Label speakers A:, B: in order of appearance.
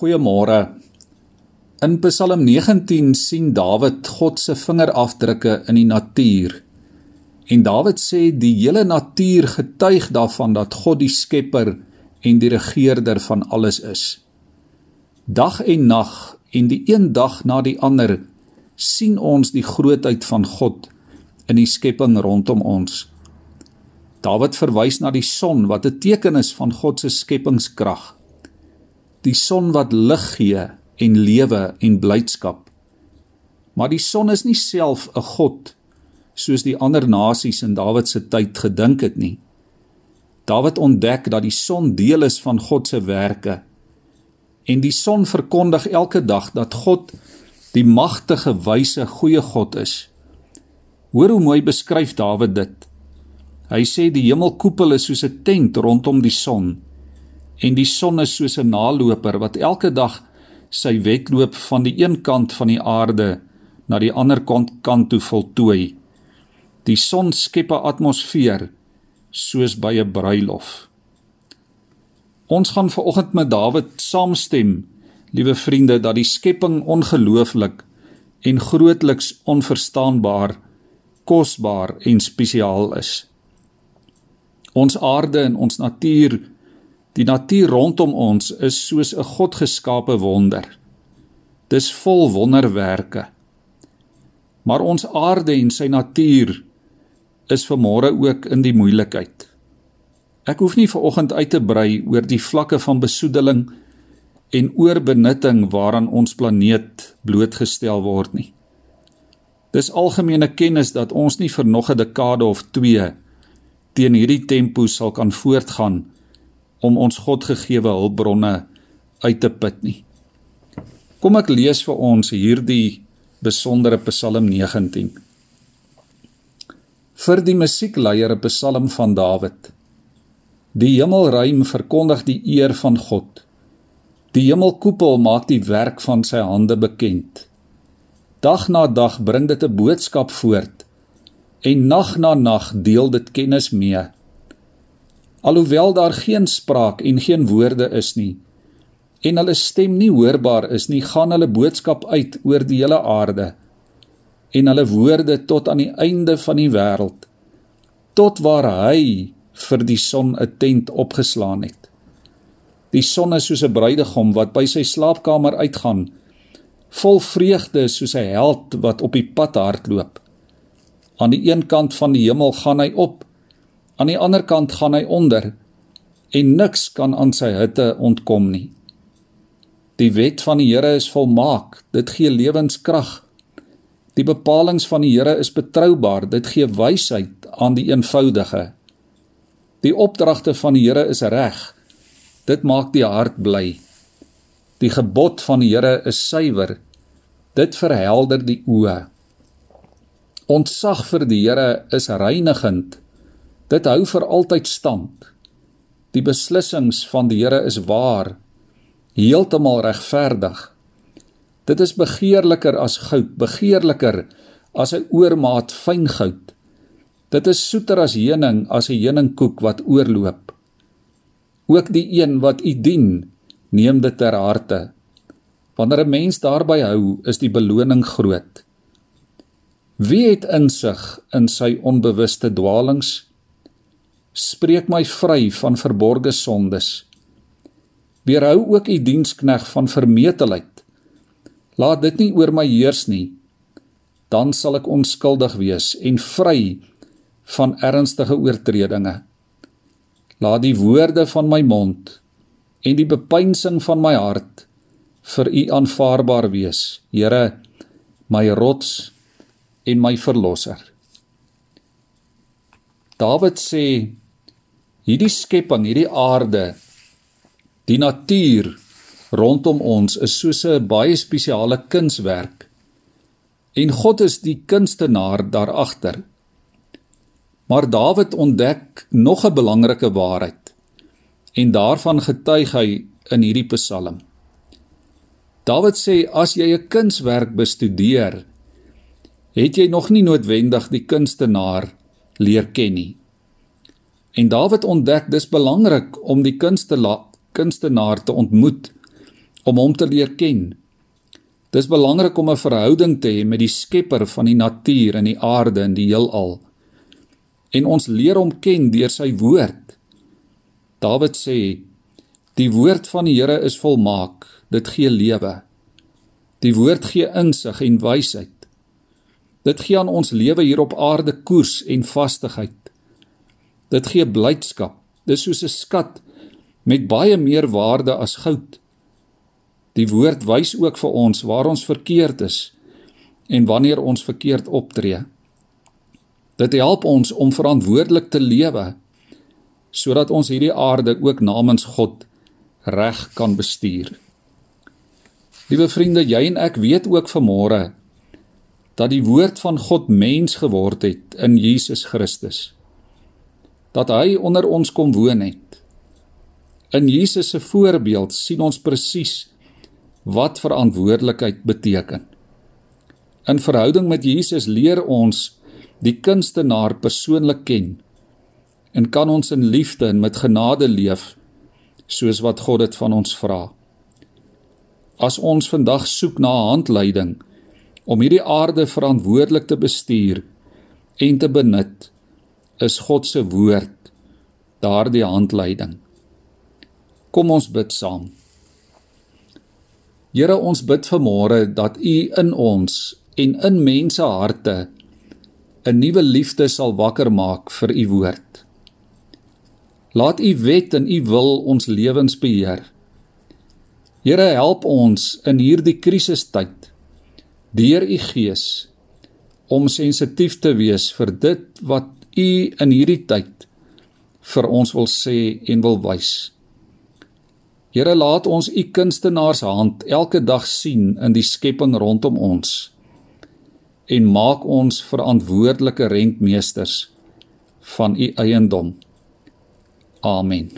A: Goeiemôre. In Psalm 19 sien Dawid God se vingerafdrukke in die natuur. En Dawid sê die hele natuur getuig daarvan dat God die skepper en die regerder van alles is. Dag en nag en die een dag na die ander sien ons die grootheid van God in die skepping rondom ons. Dawid verwys na die son wat 'n teken is van God se skepingskrag die son wat lig gee en lewe en blydskap. Maar die son is nie self 'n god soos die ander nasies in Dawid se tyd gedink het nie. Dawid ontdek dat die son deel is van God se werke. En die son verkondig elke dag dat God die magtige, wyse, goeie God is. Hoor hoe mooi beskryf Dawid dit. Hy sê die hemelkoepel is soos 'n tent rondom die son en die son is soos 'n naloper wat elke dag sy wedloop van die een kant van die aarde na die ander kant kant toe voltooi. Die son skep 'n atmosfeer soos by 'n bruilof. Ons gaan vanoggend met Dawid saamstem, liewe vriende, dat die skepping ongelooflik en grootliks onverstaanbaar, kosbaar en spesiaal is. Ons aarde en ons natuur Die natuur rondom ons is soos 'n godgeskape wonder. Dis vol wonderwerke. Maar ons aarde en sy natuur is vanmôre ook in die moeilikheid. Ek hoef nie ver oggend uit te brei oor die vlakke van besoedeling en oorbenutting waaraan ons planeet blootgestel word nie. Dis algemene kennis dat ons nie vir nog 'n dekade of 2 teen hierdie tempo sal kan voortgaan nie om ons Godgegewe hulpbronne uit te put nie. Kom ek lees vir ons hierdie besondere Psalm 19. Vir die musiekleier 'n Psalm van Dawid. Die hemelruim verkondig die eer van God. Die hemelkoepel maak die werk van sy hande bekend. Dag na dag bring dit 'n boodskap voort en nag na nag deel dit kennis mee. Alhoewel daar geen spraak en geen woorde is nie en hulle stem nie hoorbaar is nie, gaan hulle boodskap uit oor die hele aarde en hulle woorde tot aan die einde van die wêreld tot waar hy vir die son 'n tent opgeslaan het. Die son is soos 'n bruidegom wat by sy slaapkamer uitgaan, vol vreugde soos 'n held wat op die pad hardloop. Aan die een kant van die hemel gaan hy op Aan die ander kant gaan hy onder en niks kan aan sy hitte ontkom nie. Die wet van die Here is volmaak, dit gee lewenskrag. Die bepalinge van die Here is betroubaar, dit gee wysheid aan die eenvoudige. Die opdragte van die Here is reg. Dit maak die hart bly. Die gebod van die Here is suiwer. Dit verhelder die oë. Ontsag vir die Here is reinigend. Dit hou vir altyd stand. Die beslissings van die Here is waar, heeltemal regverdig. Dit is begeerliker as goud, begeerliker as 'n oormaat fyn goud. Dit is soeter as heuning, as 'n heuningkoek wat oorloop. Ook die een wat u dien, neem dit ter harte. Wanneer 'n mens daarby hou, is die beloning groot. Wie het insig in sy onbewuste dwaalings? Spreek my vry van verborgde sondes. Weerhou ook u dienskneg van vermetelheid. Laat dit nie oor my heers nie. Dan sal ek onskuldig wees en vry van ernstige oortredinge. Laat die woorde van my mond en die bepeinsing van my hart vir u aanvaarbaar wees, Here, my rots en my verlosser. Dawid sê hierdie skepping, hierdie aarde, die natuur rondom ons is soos 'n baie spesiale kunswerk. En God is die kunstenaar daar agter. Maar Dawid ontdek nog 'n belangrike waarheid en daarvan getuig hy in hierdie Psalm. Dawid sê as jy 'n kunswerk bestudeer, het jy nog nie noodwendig die kunstenaar leer ken nie. En Dawid ontdek dis belangrik om die kunstenaar te ontmoet om hom te leer ken. Dis belangrik om 'n verhouding te hê met die Skepper van die natuur en die aarde en die heelal. En ons leer hom ken deur sy woord. Dawid sê: "Die woord van die Here is volmaak, dit gee lewe. Die woord gee insig en wysheid. Dit gee aan ons lewe hier op aarde koers en vastigheid. Dit gee blydskap. Dis soos 'n skat met baie meer waarde as goud." Die woord wys ook vir ons waar ons verkeerd is en wanneer ons verkeerd optree. Dit help ons om verantwoordelik te lewe sodat ons hierdie aarde ook namens God reg kan bestuur. Liewe vriende, jy en ek weet ook vanmôre dat die woord van God mens geword het in Jesus Christus. Dat hy onder ons kom woon het. In Jesus se voorbeeld sien ons presies wat verantwoordelikheid beteken. In verhouding met Jesus leer ons die kunstenaar persoonlik ken en kan ons in liefde en met genade leef soos wat God dit van ons vra. As ons vandag soek na handleiding om hierdie aarde verantwoordelik te bestuur en te benut, is God se woord daardie handleiding. Kom ons bid saam. Here ons bid vanmôre dat U in ons en in mense harte 'n nuwe liefde sal wakker maak vir U woord. Laat U wet en U wil ons lewens beheer. Here help ons in hierdie krisistyd deur U Gees om sensitief te wees vir dit wat U in hierdie tyd vir ons wil sê en wil wys. Here laat ons u kunstenaars hand elke dag sien in die skepping rondom ons en maak ons verantwoordelike rentmeesters van u eiendom. Amen.